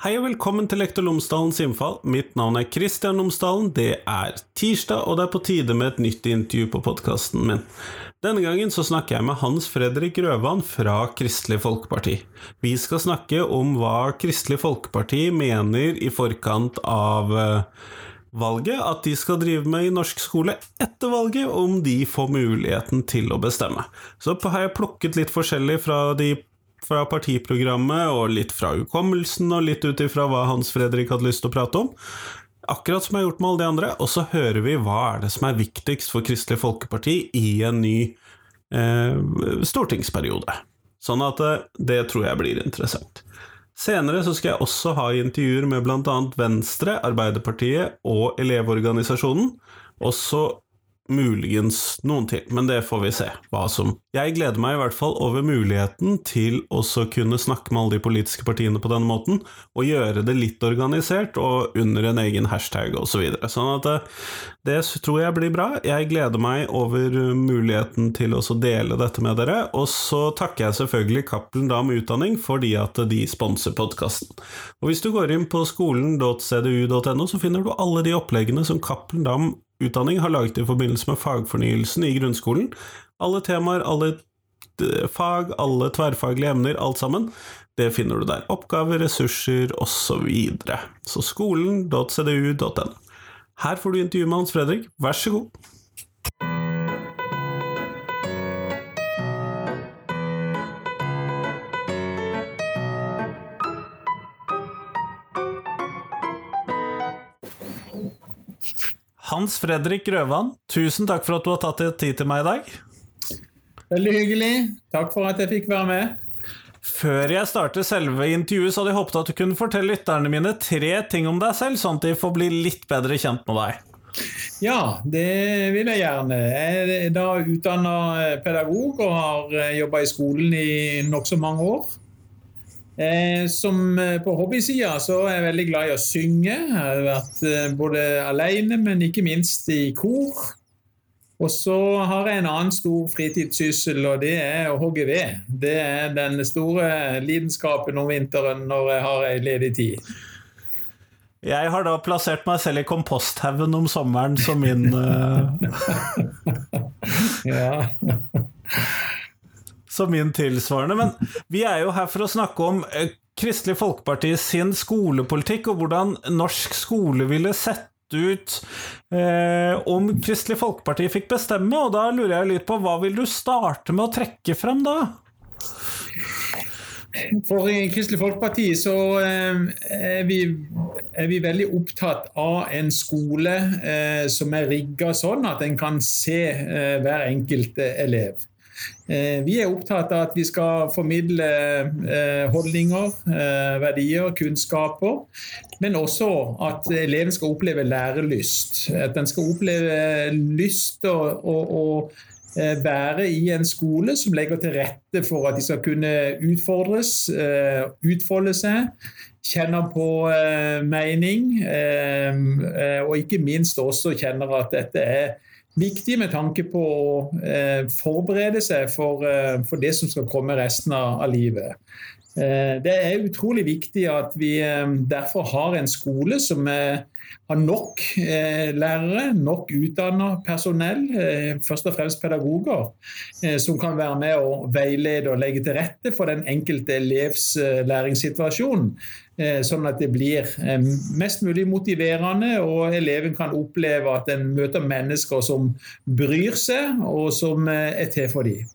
Hei og velkommen til Lektor Lomsdalens innfall. Mitt navn er Kristian Lomsdalen. Det er tirsdag, og det er på tide med et nytt intervju på podkasten min. Denne gangen så snakker jeg med Hans Fredrik Røvan fra Kristelig Folkeparti. Vi skal snakke om hva Kristelig Folkeparti mener i forkant av eh, valget at de skal drive med i norsk skole etter valget, om de får muligheten til å bestemme. Så har jeg plukket litt forskjellig fra de fra partiprogrammet og litt fra hukommelsen og litt ut ifra hva Hans Fredrik hadde lyst til å prate om. Akkurat som jeg har gjort med alle de andre. Og så hører vi hva er det som er viktigst for Kristelig Folkeparti i en ny eh, stortingsperiode. Sånn at eh, det tror jeg blir interessant. Senere så skal jeg også ha intervjuer med bl.a. Venstre, Arbeiderpartiet og Elevorganisasjonen. Og så muligens noen til, men det får vi se hva som Jeg gleder meg i hvert fall over muligheten til å kunne snakke med alle de politiske partiene på denne måten, og gjøre det litt organisert og under en egen hashtag osv. Så videre. sånn at det, det tror jeg blir bra. Jeg gleder meg over muligheten til å dele dette med dere, og så takker jeg selvfølgelig Cappelen Dam Utdanning fordi at de sponser podkasten. Og hvis du går inn på skolen.cdu.no, så finner du alle de oppleggene som Cappelen Dam utdanning har laget i forbindelse med fagfornyelsen i grunnskolen. Alle temaer, alle fag, alle tverrfaglige emner, alt sammen. Det finner du der. Oppgaver, ressurser osv. Så, videre. så skolen.cdu.no. Her får du intervju med Hans Fredrik, vær så god. Hans Fredrik Røvan, tusen takk for at du har tatt deg tid til meg i dag. Veldig hyggelig. Takk for at jeg fikk være med. Før jeg starter selve intervjuet, så hadde jeg håpet at du kunne fortelle lytterne mine tre ting om deg selv, sånn at de får bli litt bedre kjent med deg. Ja, det vil jeg gjerne. Jeg er da utdanna pedagog og har jobba i skolen i nokså mange år. Eh, som eh, på hobbysida så er jeg veldig glad i å synge. Jeg har vært eh, både alene, men ikke minst i kor. Og så har jeg en annen stor fritidssyssel, og det er å hogge ved. Det er den store lidenskapen om vinteren når jeg har ei ledig tid. Jeg har da plassert meg selv i komposthaugen om sommeren som min uh... Ja som min tilsvarende. Men vi er jo her for å snakke om eh, Kristelig Folkeparti sin skolepolitikk, og hvordan norsk skole ville sett ut eh, om Kristelig Folkeparti fikk bestemme. Og da lurer jeg litt på, hva vil du starte med å trekke frem da? For Kristelig Folkeparti så eh, er vi, er vi, veldig opptatt av en skole eh, som er rigga sånn at en kan se eh, hver enkelt elev. Eh, vi er opptatt av at vi skal formidle eh, holdninger, eh, verdier, kunnskaper. Men også at eleven skal oppleve lærelyst. At den skal oppleve lyst og, og, og være i en skole som legger til rette for at de skal kunne utfordres, utfolde seg, kjenne på mening, og ikke minst også kjenner at dette er viktig med tanke på å eh, forberede seg for, eh, for, det som skal komme resten av, av livet. Eh, det er utrolig viktig at vi eh, derfor har en skole som er, har nok eh, lærere, nok utdanna personell, eh, først og fremst pedagoger, som kan være med å veilede og legge til rette for den enkelte elevs læringssituasjon. Eh, sånn at det blir eh, mest mulig motiverende, og eleven kan oppleve at en møter mennesker som bryr seg, og som eh, er til for dem.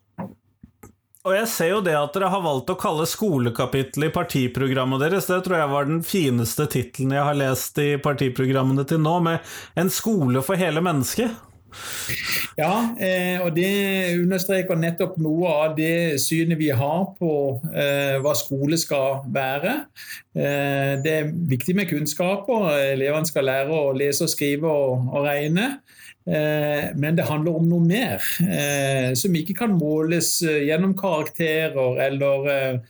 Og jeg ser jo det at dere har valgt å kalle skolekapitlet i partiprogrammet deres, det tror jeg var den fineste tittelen jeg har lest i partiprogrammene til nå, med 'En skole for hele mennesket'. Ja, eh, og det understreker nettopp noe av det synet vi har på eh, hva skole skal være. Eh, det er viktig med kunnskaper. Elevene skal lære å lese, og skrive og, og regne. Men det handler om noe mer, som ikke kan måles gjennom karakterer eller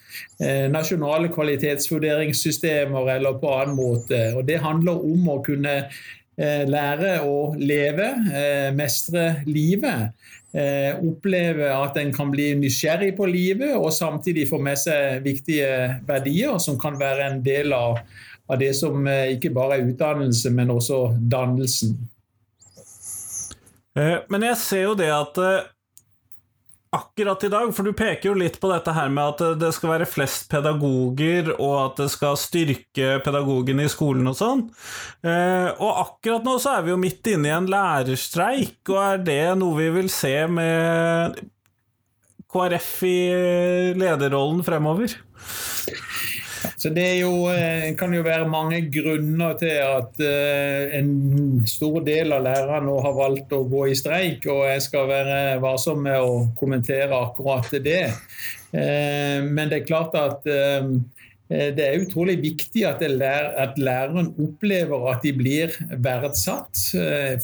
nasjonale kvalitetsvurderingssystemer eller på annen måte. Og Det handler om å kunne lære å leve, mestre livet. Oppleve at en kan bli nysgjerrig på livet og samtidig få med seg viktige verdier som kan være en del av, av det som ikke bare er utdannelse, men også dannelsen. Men jeg ser jo det at akkurat i dag, for du peker jo litt på dette her med at det skal være flest pedagoger, og at det skal styrke pedagogene i skolen og sånn. Eh, og akkurat nå så er vi jo midt inne i en lærerstreik, og er det noe vi vil se med KrF i lederrollen fremover? Så Det jo, eh, kan jo være mange grunner til at eh, en stor del av lærerne nå har valgt å gå i streik, og jeg skal være varsom med å kommentere akkurat det. Eh, men det er klart at det er utrolig viktig at, læreren opplever at de blir verdsatt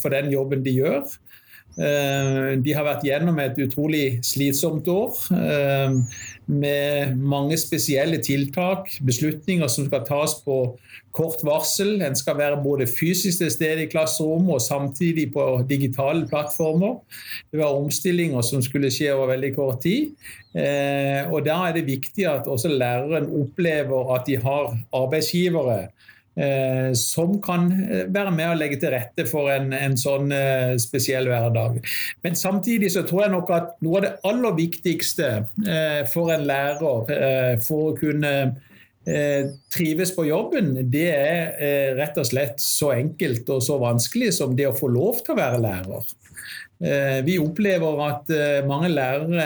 for den jobben de gjør. Eh, de har vært gjennom et utrolig slitsomt år eh, med mange spesielle tiltak, beslutninger som skal tas på kort varsel. En skal være både fysisk til stede i klasserommet og samtidig på digitale plattformer. Det var omstillinger som skulle skje over veldig kort tid. Eh, og Da er det viktig at også læreren opplever at de har arbeidsgivere Eh, som kan eh, være med å legge til rette for en, en sånn eh, spesiell hverdag. Men samtidig så tror jeg nok at noe av det aller viktigste eh, for en lærer eh, for å kunne eh, trives på jobben, det er rett og slett så enkelt og så vanskelig som det å få lov til å være lærer. Vi opplever at mange lærere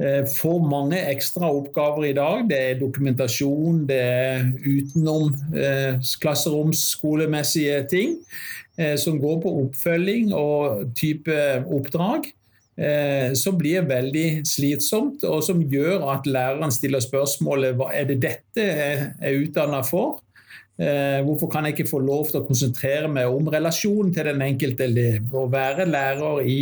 Eh, får mange ekstra oppgaver i dag. Det er dokumentasjon, det er utenom eh, klasseromsskolemessige ting eh, som går på oppfølging og type oppdrag. Eh, som blir veldig slitsomt, og som gjør at læreren stiller spørsmålet hva er det dette jeg er utdanna for. Eh, hvorfor kan jeg ikke få lov til å konsentrere meg om relasjonen til den enkelte elev? Å være lærer i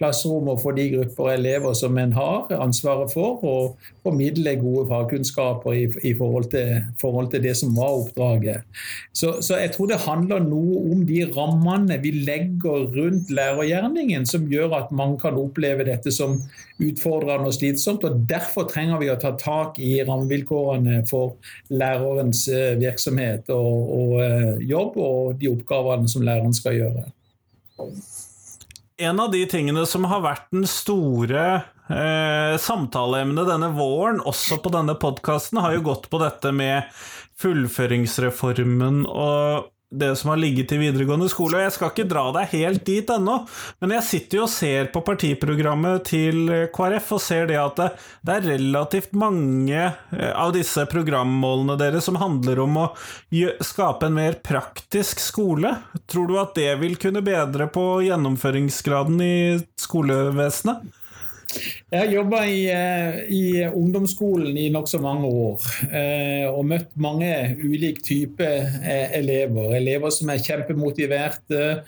klasserommet for de grupper elever som en har ansvaret for, og formidle gode fagkunnskaper i, i forhold, til, forhold, til, det som var oppdraget. Så, så, jeg tror det handler noe om de rammene vi legger rundt lærergjerningen, som gjør at man kan oppleve dette som utfordrende og slitsomt. og Derfor trenger vi å ta tak i rammevilkårene for lærerens eh, virksomhet og, og eh, jobb, og de oppgavene som læreren skal gjøre en av de tingene som har vært den store eh, samtaleemnet denne våren, også på denne podkasten, har jo gått på dette med fullføringsreformen og det som har ligget i videregående skole. Og jeg skal ikke dra deg helt dit ennå, men jeg sitter jo og ser på partiprogrammet til KrF og ser det at det er relativt mange eh, av disse programmålene deres som handler om å skape en mer praktisk skole. Tror du at det vil kunne bedre på gjennomføringsgraden i skolevesenet? Jeg har jobba i, eh, i, ungdomsskolen i nokså mange år eh, og møtt mange ulike typer eh, elever. Elever som er kjempemotiverte,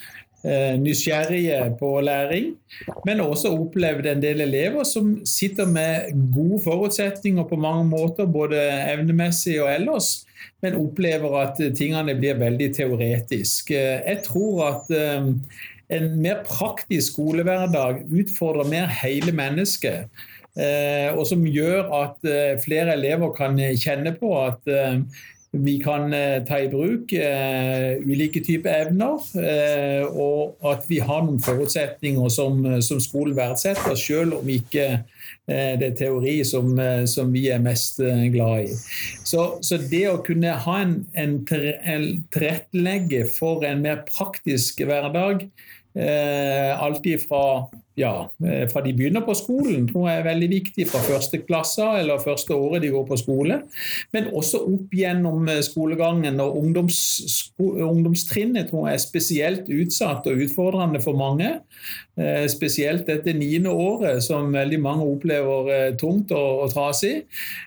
nysgjerrige på læring, men også opplevd en del elever som sitter med gode forutsetninger på mange måter, både evnemessig og ellers, men opplever at tingene blir veldig teoretiske. Jeg tror at en mer praktisk skolehverdag utfordrer mer hele mennesket. Eh, og som gjør at eh, flere elever kan kjenne på at eh, vi kan ta i bruk ulike typer evner, og at vi har noen forutsetninger som, som skolen verdsetter, selv om ikke det er teori som, som, vi er mest glad i. Så, så det å kunne ha en, en tilrettelegge for en mer praktisk hverdag, Eh, alt ifra ja, eh, fra de begynner på skolen, tror jeg er veldig viktig. Fra første klasse eller første året de går på skole. Men også opp gjennom eh, skolegangen. Og ungdoms, ungdomstrinnet tror jeg er spesielt utsatt og utfordrende for mange. Eh, spesielt dette niende året, som veldig mange opplever eh, tungt og, og trasig.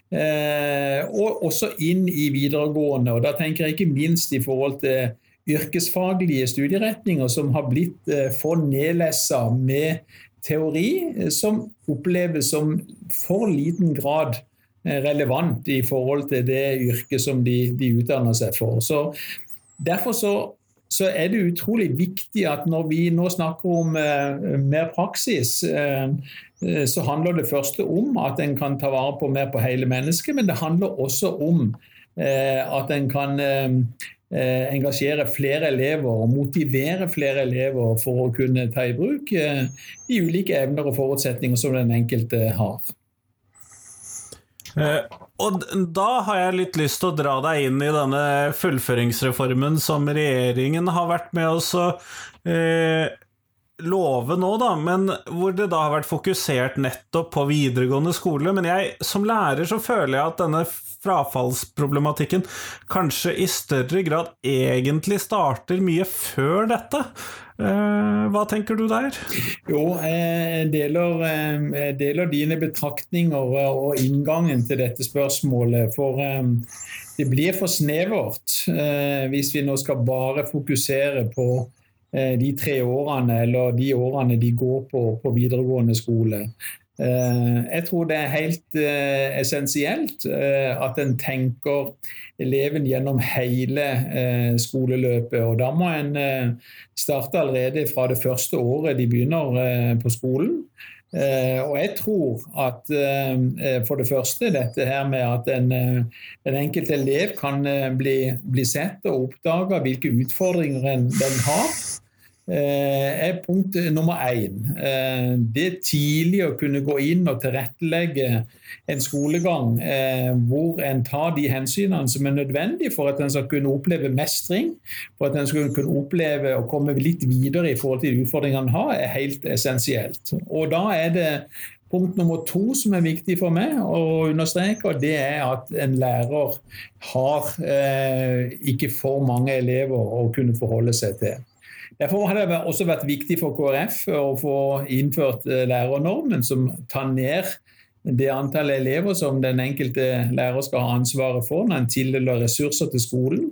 Eh, og også inn i videregående. og Da tenker jeg ikke minst i forhold til yrkesfaglige studieretninger som har blitt eh, for nedlessa med teori, eh, som oppleves som for liten grad eh, relevant i forhold til det yrket som de, de utdanner seg for. Så Derfor så så er det utrolig viktig at når vi nå snakker om eh, mer praksis, eh, så handler det første om at en kan ta vare på mer på hele mennesket, men det handler også om eh, at en kan engasjere flere elever og motivere flere elever for å kunne ta i bruk de ulike evner og forutsetninger som den enkelte har. Eh, og da har jeg litt lyst til å dra deg inn i denne fullføringsreformen som regjeringen har vært med oss å eh, love nå, da, men hvor det da har vært fokusert nettopp på videregående skole. Men jeg, som lærer så føler jeg at denne frafallsproblematikken kanskje i større grad egentlig starter mye før dette. Eh, hva tenker du der? Jo, jeg deler, eh, jeg deler dine betraktninger og inngangen til dette spørsmålet. For eh, det blir for snevert hvis vi nå skal bare fokusere på de tre årene eller de årene de går på, på videregående skole. Eh, jeg tror det er helt eh, essensielt eh, at en tenker eleven gjennom hele skoleløpet. og Da må en starte allerede fra det første året de begynner på skolen. Og jeg tror at for det første dette her med at en, den enkelte elev kan bli, bli sett og oppdage hvilke utfordringer den har. Eh, er punkt nummer én. Det det tidlig å kunne gå inn og tilrettelegge en skolegang eh, hvor en tar de hensynene som er nødvendige for at en skal kunne oppleve mestring, for at en skal kunne oppleve å komme litt videre i forhold til utfordringene en har, er helt essensielt. Og da er det Punkt nummer to som er viktig for meg å understreke, og det er at en lærer har eh, ikke for mange elever å kunne forholde seg til. Derfor har det også vært viktig for KrF å få innført eh, lærernormen, som tar ned det antallet elever som den enkelte lærer skal ha ansvaret for når en tildeler ressurser til skolen.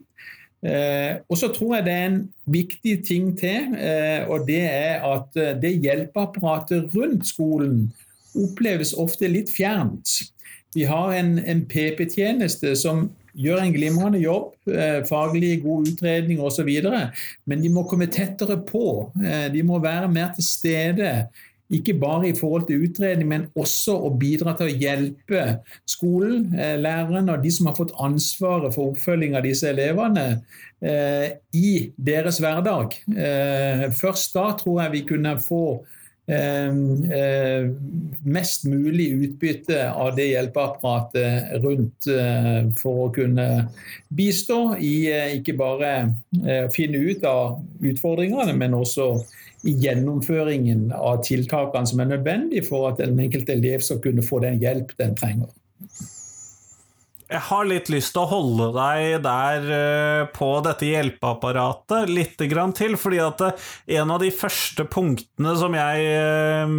Eh, og så tror jeg det er en viktig ting til, eh, og det er at eh, det hjelpeapparatet rundt skolen oppleves ofte litt fjernt. Vi har en, en PP-tjeneste som gjør en glimrende jobb, eh, faglig god utredning osv. Men de må komme tettere på. Eh, de må være mer til stede. Ikke bare i forhold til utredning, men også å bidra til å hjelpe skolen, eh, læreren og de som har fått ansvaret for oppfølging av disse elevene, i deres hverdag. Først da tror jeg vi kunne få mest mulig utbytte av det hjelpeapparatet rundt eh, for å kunne bistå i eh, ikke bare å finne ut av utfordringene, men også i gjennomføringen av tiltakene som er nødvendige for at den enkelte elev skal kunne få den hjelp den trenger. Jeg har litt lyst til å holde deg der eh, på dette hjelpeapparatet litt til, fordi at eh, en av de første punktene som jeg eh,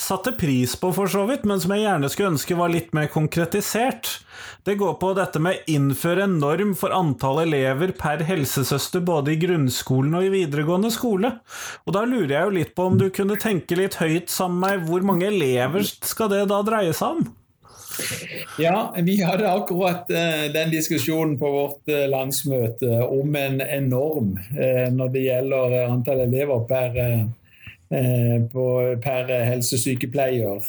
satte pris på, for så vidt, men som jeg gjerne skulle ønske var litt mer konkretisert, det går på dette med innføre en norm for antall elever per helsesøster både i grunnskolen og i videregående skole. Og da lurer jeg jo litt på om du kunne tenke litt høyt sammen med meg, hvor mange elever skal det da dreie seg om? Ja, vi hadde akkurat uh, den diskusjonen på vårt uh, landsmøte om en, norm uh, når det gjelder antall elever per, per helsesykepleier.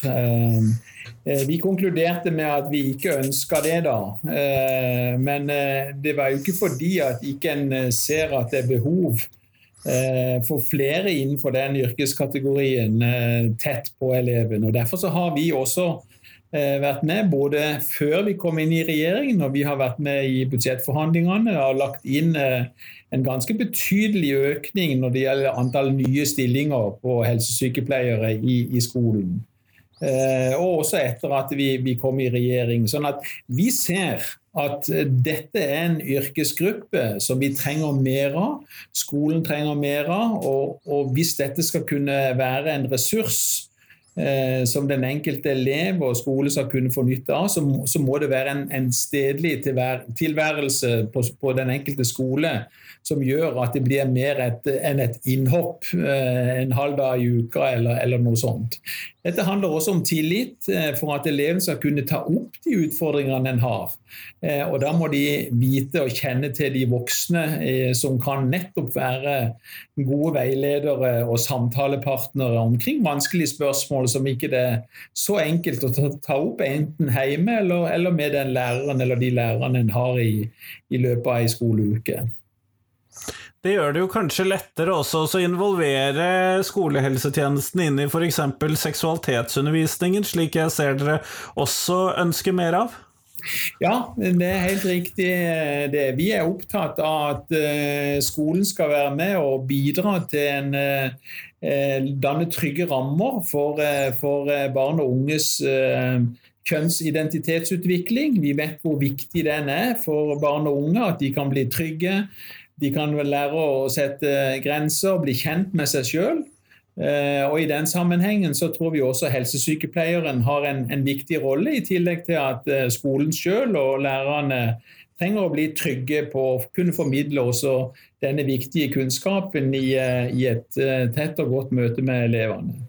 Vi konkluderte med at vi ikke ønska det, da. Men det var jo ikke fordi at ikke en ser at det er behov for flere innenfor den yrkeskategorien tett på eleven. Og Derfor så har vi også Eh, vært med både før vi kom inn i regjeringen og vi har vært med i budsjettforhandlingene og lagt inn eh, en ganske betydelig økning når det gjelder antall nye stillinger på helsesykepleiere i, i skolen. Eh, og også etter at vi, vi, kom i regjering. Sånn at vi ser at dette er en yrkesgruppe som vi trenger mer av. Skolen trenger mer av. Og, og hvis dette skal kunne være en ressurs eh, som den enkelte elev og skole skal kunne få nytte av, så, må det være en, stedlig tilværelse på, den enkelte skole som gjør at det blir mer enn et innhopp eh, en halv dag i uka eller noe sånt. Dette handler også om tillit eh, for at eleven skal kunne ta opp de utfordringene en har. Eh, og Da må de vite og kjenne til de voksne eh, som kan nettopp være gode veiledere og samtalepartnere omkring vanskelige spørsmål som ikke det er så enkelt å ta opp enten hjemme eller, med den læreren eller de lærerne en har i, i løpet av ei skoleuke. Det gjør det jo kanskje lettere også å involvere skolehelsetjenesten inn i f.eks. seksualitetsundervisningen, slik jeg ser dere også ønsker mer av? Ja, det er helt riktig. Det. Vi er opptatt av at eh, skolen skal være med og bidra til en eh, danne trygge rammer for, eh, for barn og unges kjønnsidentitetsutvikling. Vi vet hvor viktig den er for barn og unge, at de kan bli trygge de kan vel lære å sette grenser, bli kjent med seg sjøl. Eh, og I den sammenhengen så tror vi også helsesykepleieren har en, en viktig rolle, i tillegg til at eh, skolen sjøl og lærerne trenger å bli trygge på å kunne formidle også denne viktige kunnskapen i, eh, i et tett og godt møte med elevene.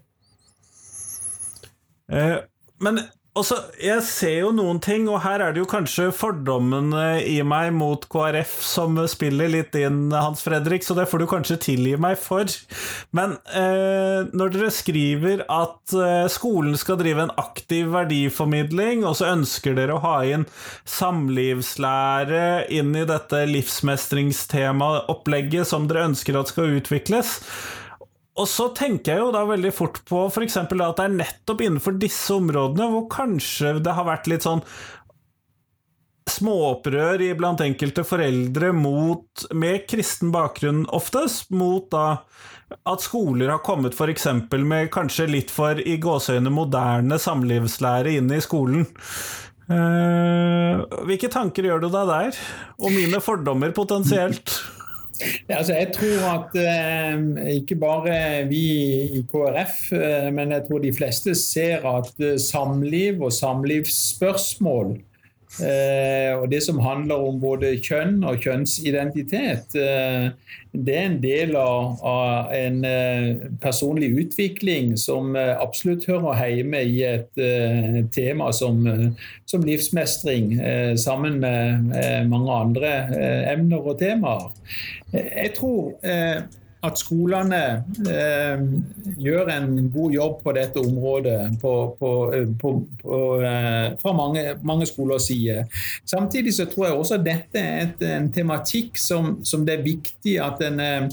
Men også, jeg ser jo noen ting, og her er det jo kanskje fordommene i meg mot KrF som spiller litt inn, Hans Fredrik, så det får du kanskje tilgi meg for. Men eh, når dere skriver at eh, skolen skal drive en aktiv verdiformidling, og så ønsker dere å ha inn samlivslære inn i dette livsmestringstemaopplegget som dere ønsker at skal utvikles, og så tenker jeg jo da veldig fort på f.eks. at det er nettopp innenfor disse områdene hvor kanskje det har vært litt sånn småopprør blant enkelte foreldre mot, med kristen bakgrunn oftest, mot da at skoler har kommet f.eks. med kanskje litt for i gåseøyne moderne samlivslære inn i skolen. Eh, hvilke tanker gjør du deg der? Og mine fordommer potensielt? Altså, jeg tror at eh, ikke bare vi i KrF, eh, men jeg tror de fleste ser at eh, samliv og samlivsspørsmål og Det som handler om både kjønn og kjønnsidentitet, eh, det er en del av, av en eh, personlig utvikling som absolutt hører hjemme i et tema som, som livsmestring, sammen med mange andre emner og temaer. Jeg tror at skolene eh, gjør en god jobb på dette området på, på, på, eh, fra mange, mange, skolers side. Samtidig så tror jeg også dette er et, en tematikk som, som, det er viktig at en eh,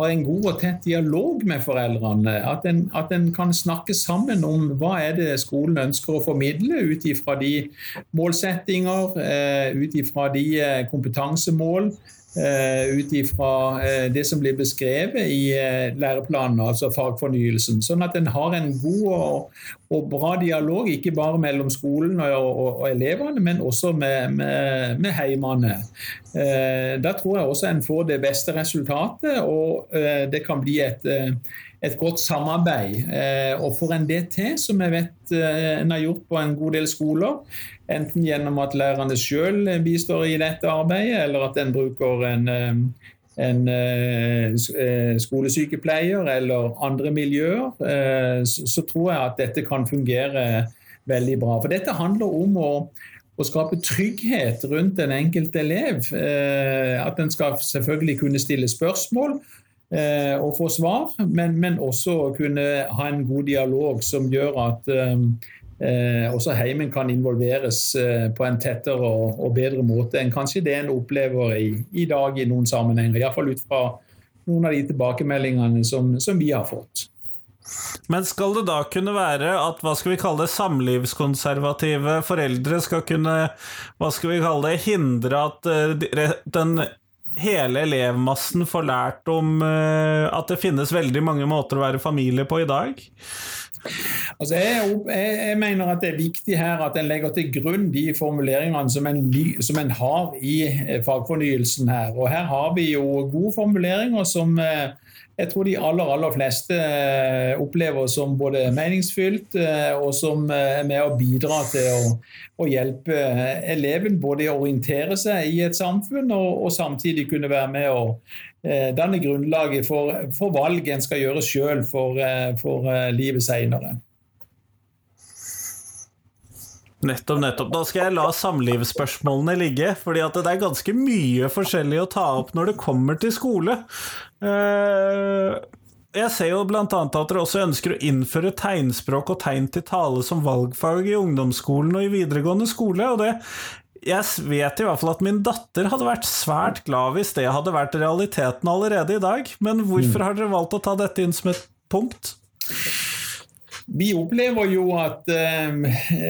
har en god og tett dialog med foreldrene. At en, at en, kan snakke sammen om hva er det skolen ønsker å formidle ut ifra de målsettinger, eh, ut ifra de eh, kompetansemål ut ifra uh, det som blir beskrevet i læreplanene, læreplanen, altså fagfornyelsen. Sånn at en har en god og, og, bra dialog, ikke bare mellom skolen og, og, og elevene, men også med, med, med heimene. Da tror jeg også en får det beste resultatet, og det kan bli et, et godt samarbeid. Og for en DT, som jeg vet en har gjort på en god del skoler, Enten gjennom at lærerne sjøl bistår i dette arbeidet, eller at en bruker en, eh, en eh, eh, skolesykepleier eller andre miljøer, så tror jeg at dette kan fungere veldig bra. For dette handler om å, å skape trygghet rundt den enkelte elev. At en skal selvfølgelig kunne stille spørsmål og få svar, men, men også kunne ha en god dialog som gjør at eh, også heimen kan involveres eh, på en tettere og, og, bedre måte enn kanskje det en opplever i, i dag i noen sammenhenger. Iallfall ut fra noen av de tilbakemeldingene som, som, vi har fått. Men skal det da kunne være at hva skal vi kalle det, samlivskonservative foreldre skal kunne hva skal vi kalle det, hindre at uh, den hele elevmassen får lært om uh, at det finnes veldig mange måter å være familie på i dag? Altså jeg, jeg, jeg, mener at det er viktig her at en legger til grunn de formuleringene som en, som en, har i eh, fagfornyelsen her. Og her har vi jo gode formuleringer som eh, jeg tror de aller, aller fleste eh, opplever som både meningsfylt og som er med å bidra til å, å hjelpe eleven både å orientere seg i et samfunn og, og samtidig kunne være med å Eh, danne grunnlaget for, for valg en skal gjøre sjøl for, eh, for, eh, livet seinere. Nettopp, nettopp. Da skal jeg la samlivsspørsmålene ligge, fordi at det er ganske mye forskjellig å ta opp når det kommer til skole. Eh, jeg ser jo annet at dere også ønsker å innføre tegnspråk og tegn til tale som valgfag i ungdomsskolen og i videregående skole, og det jeg vet i hvert fall at min datter hadde vært svært glad hvis det hadde vært realiteten allerede i dag, men hvorfor mm. har dere valgt å ta dette inn som et punkt? Vi opplever jo at uh,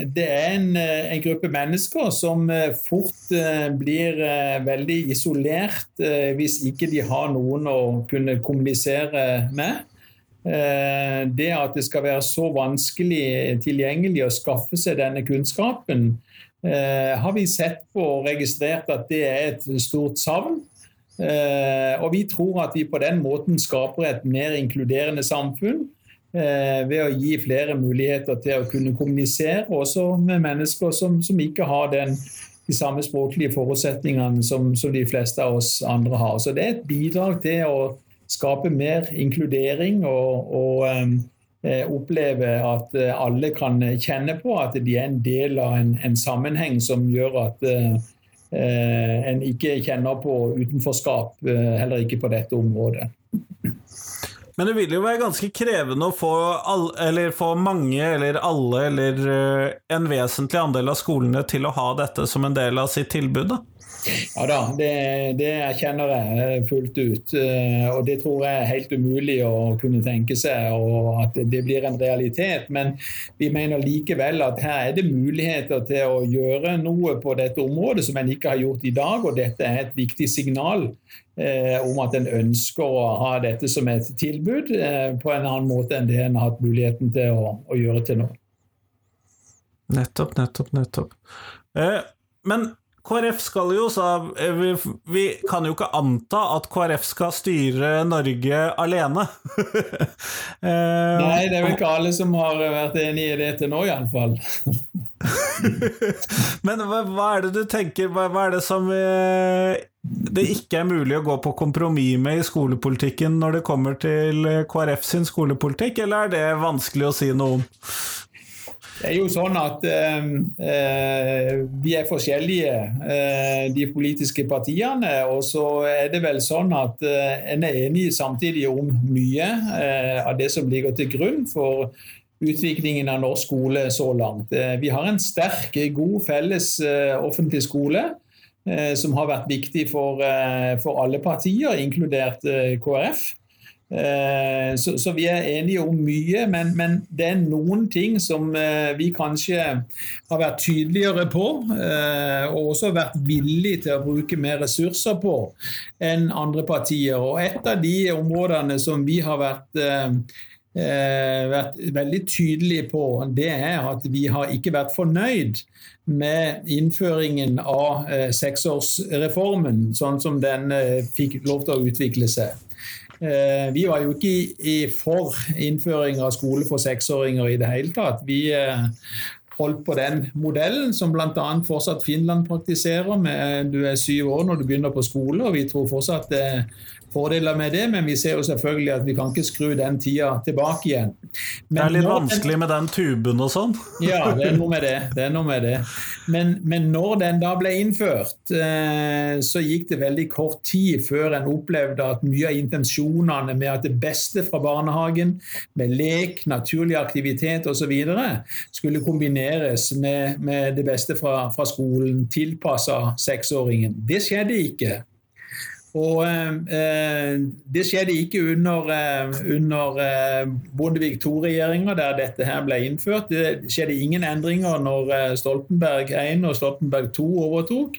det er en, eh, en, gruppe mennesker som uh, fort uh, blir veldig isolert hvis ikke de har noen å kunne kommunisere med. det at det skal være så vanskelig tilgjengelig å skaffe seg denne kunnskapen, har vi sett på og registrert at det er et stort savn. og vi tror at vi på den måten skaper et mer inkluderende samfunn Eh, ved å gi flere muligheter til å kunne kommunisere, også med mennesker som, som ikke har den, de samme språklige forutsetningene som, som, de fleste av oss andre har. Så det er et bidrag til å skape mer inkludering og, og um, oppleve at alle kan kjenne på at de er en del av en, en sammenheng som gjør at uh, en ikke kjenner på utenforskap, heller ikke på dette området. Men det vil jo være ganske krevende å få, all, få mange, eller alle, eller uh, en vesentlig andel av skolene til å ha dette som en del av sitt tilbud. da? Ja da, det, det erkjenner jeg fullt ut. Eh, og det tror jeg er helt umulig å kunne tenke seg, og at det blir en realitet. Men vi mener likevel at her er det muligheter til å gjøre noe på dette området som en ikke har gjort i dag, og dette er et viktig signal eh, om at en ønsker å ha dette som et tilbud eh, på en annen måte enn det en har hatt muligheten til å, å gjøre til nå. Nettopp, nettopp, nettopp. Eh, men KrF skal jo, så eh, vi, vi, kan jo ikke anta at KrF skal styre Norge alene. eh, Nei, det er vel ikke alle som har vært enig i det til nå, iallfall. Men hva, hva, er det du tenker, hva, hva er det som eh, det ikke er mulig å gå på kompromiss med i skolepolitikken når det kommer til KrF sin skolepolitikk, eller er det vanskelig å si noe om? Det er jo sånn at eh, eh, vi er forskjellige, eh, de politiske partiene. Og så er det vel sånn at eh, en er enig samtidig om mye eh, av det som ligger til grunn for utviklingen av norsk skole så langt. Eh, vi har en sterk, god felles offentlig skole. Som har vært viktig for, for alle partier, inkludert KrF. Eh, så, så, vi er enige om mye, men, men, det er noen ting som eh, vi kanskje har vært tydeligere på, eh, og også vært villige til å bruke mer ressurser på enn andre partier. Og et av de områdene som vi har vært vært veldig tydelige på, det er at vi har ikke vært fornøyd med innføringen av seksårsreformen, sånn som den fikk lov til å utvikle seg. Eh, vi var jo ikke for innføring av skole for seksåringer i det hele tatt. Vi eh, holdt på den modellen som bl.a. fortsatt Finland praktiserer. Med, du er syv år når du begynner på skole, og vi tror fortsatt fordeler med det, men vi ser jo selvfølgelig at vi kan ikke skru den tida tilbake igjen. Men det er litt vanskelig med den tuben og sånn? ja, det er noe med det. det, noe med det. Men, men, når den da ble innført, eh, så gikk det veldig kort tid før en opplevde at mye av intensjonene med at det beste fra barnehagen, med lek, naturlig aktivitet osv., skulle kombineres med, med, det beste fra, fra skolen, tilpassa seksåringen. Det skjedde ikke. Og eh, Det skjedde ikke under, eh, under eh, Bondevik II-regjeringa, der dette her ble innført. Det skjedde ingen endringer når eh, Stoltenberg I og Stoltenberg II overtok.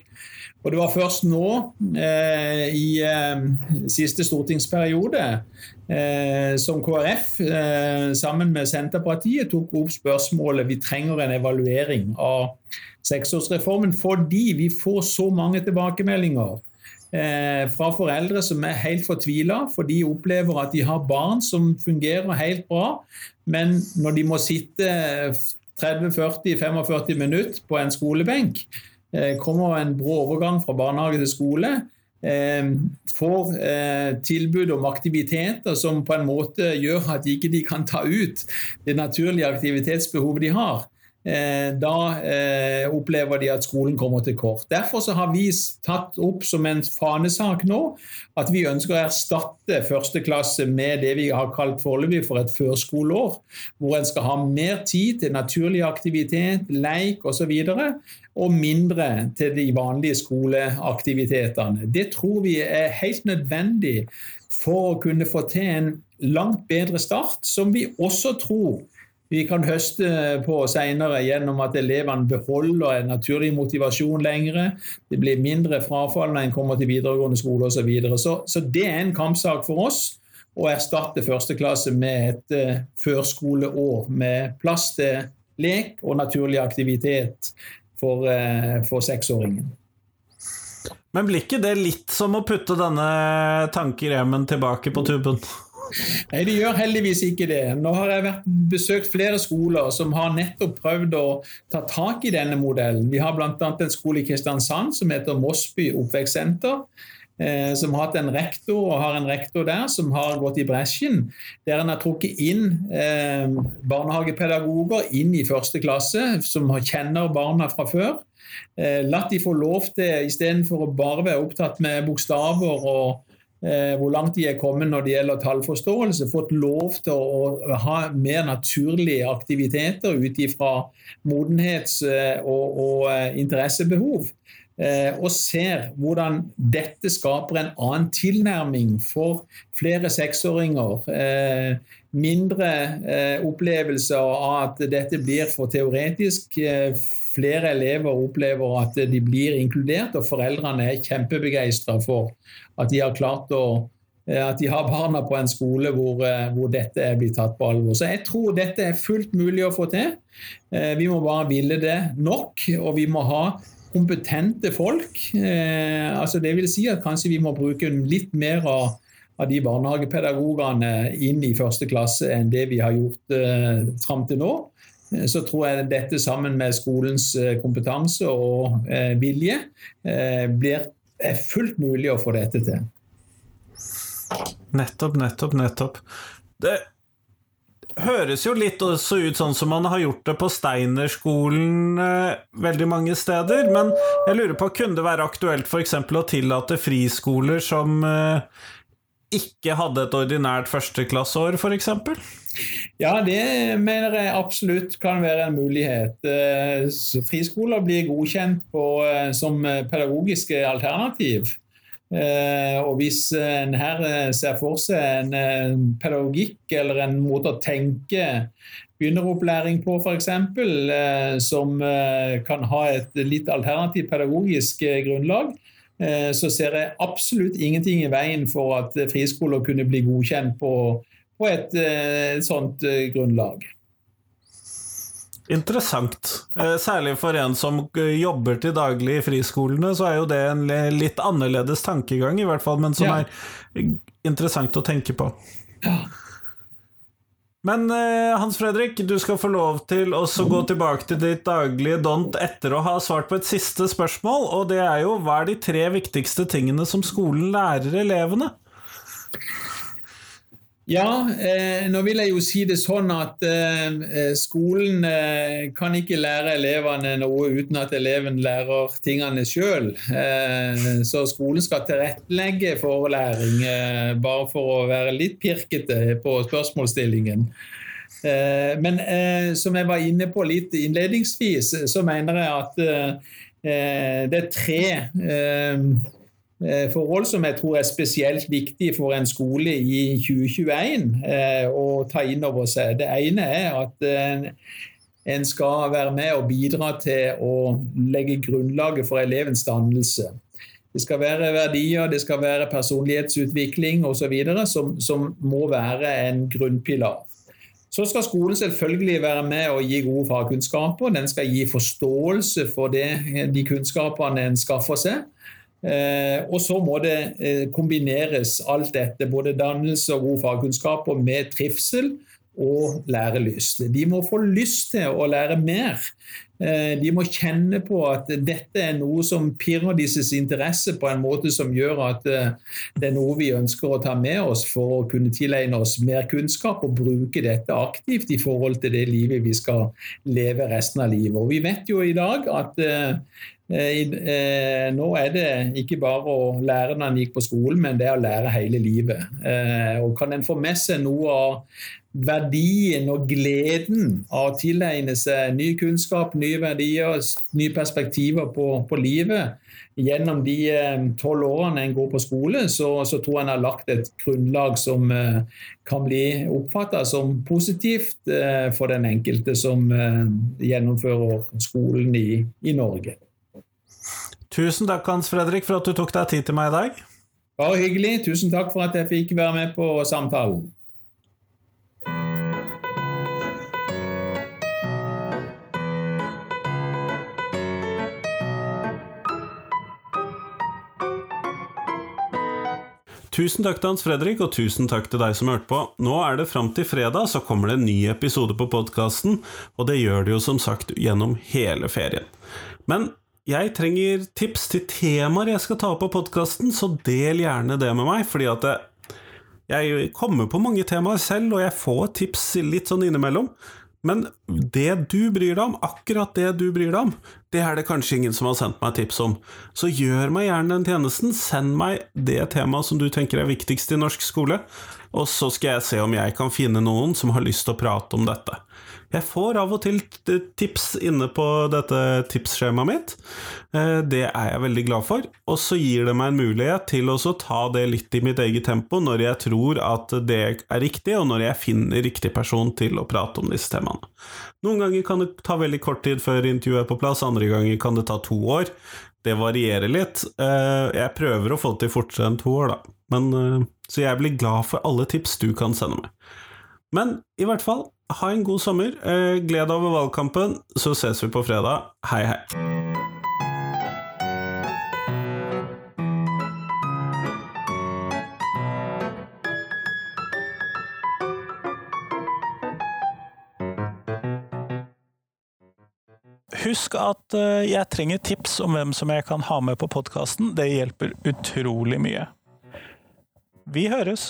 Og det var først nå, eh, i eh, siste stortingsperiode, som KrF sammen med Senterpartiet tok opp spørsmålet vi trenger en evaluering av seksårsreformen fordi vi får så mange tilbakemeldinger Eh, fra foreldre som er helt fortvila, for de opplever at de har barn som fungerer helt bra, men når de må sitte 30-40-45 minutter på en skolebenk, eh, kommer en brå overgang fra barnehage til skole, eh, får tilbud om aktiviteter som på en måte gjør at de ikke kan ta ut det naturlige aktivitetsbehovet de har, Eh, da eh, opplever de at skolen kommer til kort. Derfor har vi tatt opp som en fanesak nå at vi ønsker å erstatte første klasse med det vi har kalt foreløpig for et førskoleår, hvor en skal ha mer tid til naturlig aktivitet, leik osv. Og, og mindre til de vanlige skoleaktivitetene. Det tror vi er helt nødvendig for å kunne få til en langt bedre start, som vi også tror vi kan høste på senere gjennom at elevene beholder en naturlig motivasjon lengre. Det blir mindre frafall når en kommer til videregående skole osv. Så, videre. så Så det er en kampsak for oss å erstatte første klasse med et uh, førskoleår med plass til lek og naturlig aktivitet for, uh, for seksåringen. Men blir ikke det litt som å putte denne tankeremen tilbake på tuben? Nei, de gjør heldigvis ikke det. Nå har jeg vært, besøkt flere skoler som har nettopp prøvd å ta tak i denne modellen. Vi har bl.a. en skole i Kristiansand som heter Mossby oppvekstsenter. Eh, som har hatt en rektor og har en rektor der som har gått i bresjen. Der en har trukket inn eh, barnehagepedagoger inn i første klasse, som kjenner barna fra før. Eh, latt de få lov til, istedenfor å bare være opptatt med bokstaver og hvor langt de er kommet når det gjelder tallforståelse, fått lov til å ha mer naturlige aktiviteter ut ifra modenhets- eh, og, og eh, interessebehov. Og ser hvordan dette skaper en annen tilnærming for flere seksåringer. Mindre opplevelser av at dette blir for teoretisk. Flere elever opplever at de blir inkludert, og foreldrene er kjempebegeistra for at de har klart å eh, at de har barna på en skole hvor, eh, hvor, dette er blitt tatt på alvor. Så jeg tror dette er fullt mulig å få til. Eh, vi må bare ville det nok, og vi må ha kompetente folk. Altså det vil si at kanskje vi må bruke litt mer av, av de barnehagepedagogene inn i første klasse enn det vi har gjort fram til nå. Så tror jeg dette sammen med skolens kompetanse og eh, vilje eh, blir er fullt mulig å få dette til. Nettopp, nettopp, nettopp. Det høres jo litt også ut sånn som man har gjort det på Steinerskolen eh, veldig mange steder, men jeg lurer på, kunne det være aktuelt f.eks. å tillate friskoler som eh, ikke hadde et ordinært førsteklasseår, f.eks.? Ja, det mener jeg absolutt kan være en mulighet. Eh, friskoler blir godkjent på, eh, som pedagogiske alternativ. Eh, og hvis en her ser for seg en pedagogikk eller en måte å tenke begynneropplæring på f.eks., som kan ha et litt alternativt pedagogisk grunnlag, så ser jeg absolutt ingenting i veien for at friskoler kunne bli godkjent på på et, eh, sånt eh, grunnlag. Interessant. Eh, særlig for en som jobber til daglig i friskolene, så er jo det en litt annerledes tankegang, i hvert fall, men som ja. er interessant å tenke på. Ja. Men Hans Fredrik, du skal få lov til å gå tilbake til ditt daglige dont etter å ha svart på et siste spørsmål, og det er jo hva er de tre viktigste tingene som skolen lærer elevene? Ja, eh, nå vil jeg jo si det sånn at eh, eh, skolen eh, kan ikke lære elevene noe uten at eleven lærer tingene sjøl. Eh, så skolen skal tilrettelegge for læring, eh, bare for å være litt pirkete på spørsmålsstillingen. men som jeg var inne på litt innledningsvis, så mener jeg at det er tre forhold som jeg tror er spesielt viktig for en skole i 2021 eh, å ta inn over seg. Det ene er at eh, en skal være med og bidra til å legge grunnlaget for elevens dannelse. Det skal være verdier, det skal være personlighetsutvikling osv. Som, som må være en grunnpilar. Så skal skolen selvfølgelig være med og gi gode fagkunnskaper. Den skal gi forståelse for det, de kunnskapene en skaffer seg. Eh, og så må det eh, kombineres alt dette, både dannelse og gode fagkunnskaper, med trivsel og lærelyst. De må få lyst til å lære mer. Eh, de må kjenne på at dette er noe som pirrer disses interesse på en måte som gjør at eh, det er noe vi ønsker å ta med oss for å kunne tilegne oss mer kunnskap og bruke dette aktivt i forhold til det livet vi skal leve resten av livet. Og Vi vet jo i dag at nå er det ikke bare å lære når en gikk på skolen, men det er å lære hele livet. Og Kan en få med seg noe av verdien og gleden av å tilegne seg ny kunnskap, nye verdier, nye perspektiver på, på livet gjennom de eh, tolv årene en går på skole, så, så, tror jeg en har lagt et grunnlag som kan bli oppfatta som positivt for den enkelte som gjennomfører skolen i, i, Norge. Tusen takk Hans Fredrik for at du tok deg tid til meg i dag. Bare hyggelig. Tusen takk for at jeg fikk være med på samtalen. Tusen takk til Hans Fredrik, og tusen takk til deg som hørte på. Nå er det fram til fredag, så kommer det en ny episode på podkasten, og det gjør det jo som sagt gjennom hele ferien. Men jeg trenger tips til temaer jeg skal ta opp på podkasten, så del gjerne det med meg, fordi at jeg kommer på mange temaer selv, og jeg får tips litt sånn innimellom. Men det du bryr deg om, akkurat det du bryr deg om, det er det kanskje ingen som har sendt meg tips om. Så gjør meg gjerne den tjenesten, send meg det temaet som du tenker er viktigst i norsk skole, og så skal jeg se om jeg kan finne noen som har lyst til å prate om dette. Jeg får av og til tips inne på dette tipsskjemaet mitt. Eh, det er jeg veldig glad for. Og så gir det meg en mulighet til å ta det litt i mitt eget tempo når jeg tror at det er riktig, og når jeg finner riktig person til å prate om disse temaene. Noen ganger kan det ta veldig kort tid før intervjuet er på plass, andre ganger kan det ta to år. Det varierer litt. Eh, jeg prøver å få det til fortere enn to år, da. Men, eh, så jeg blir glad for alle tips du kan sende meg. Men i hvert fall, ha en god sommer. Eh, gled deg over valgkampen, så ses vi på fredag. Hei, hei. Husk at eh, jeg trenger tips om hvem som jeg kan ha med på podkasten. Det hjelper utrolig mye. Vi høres!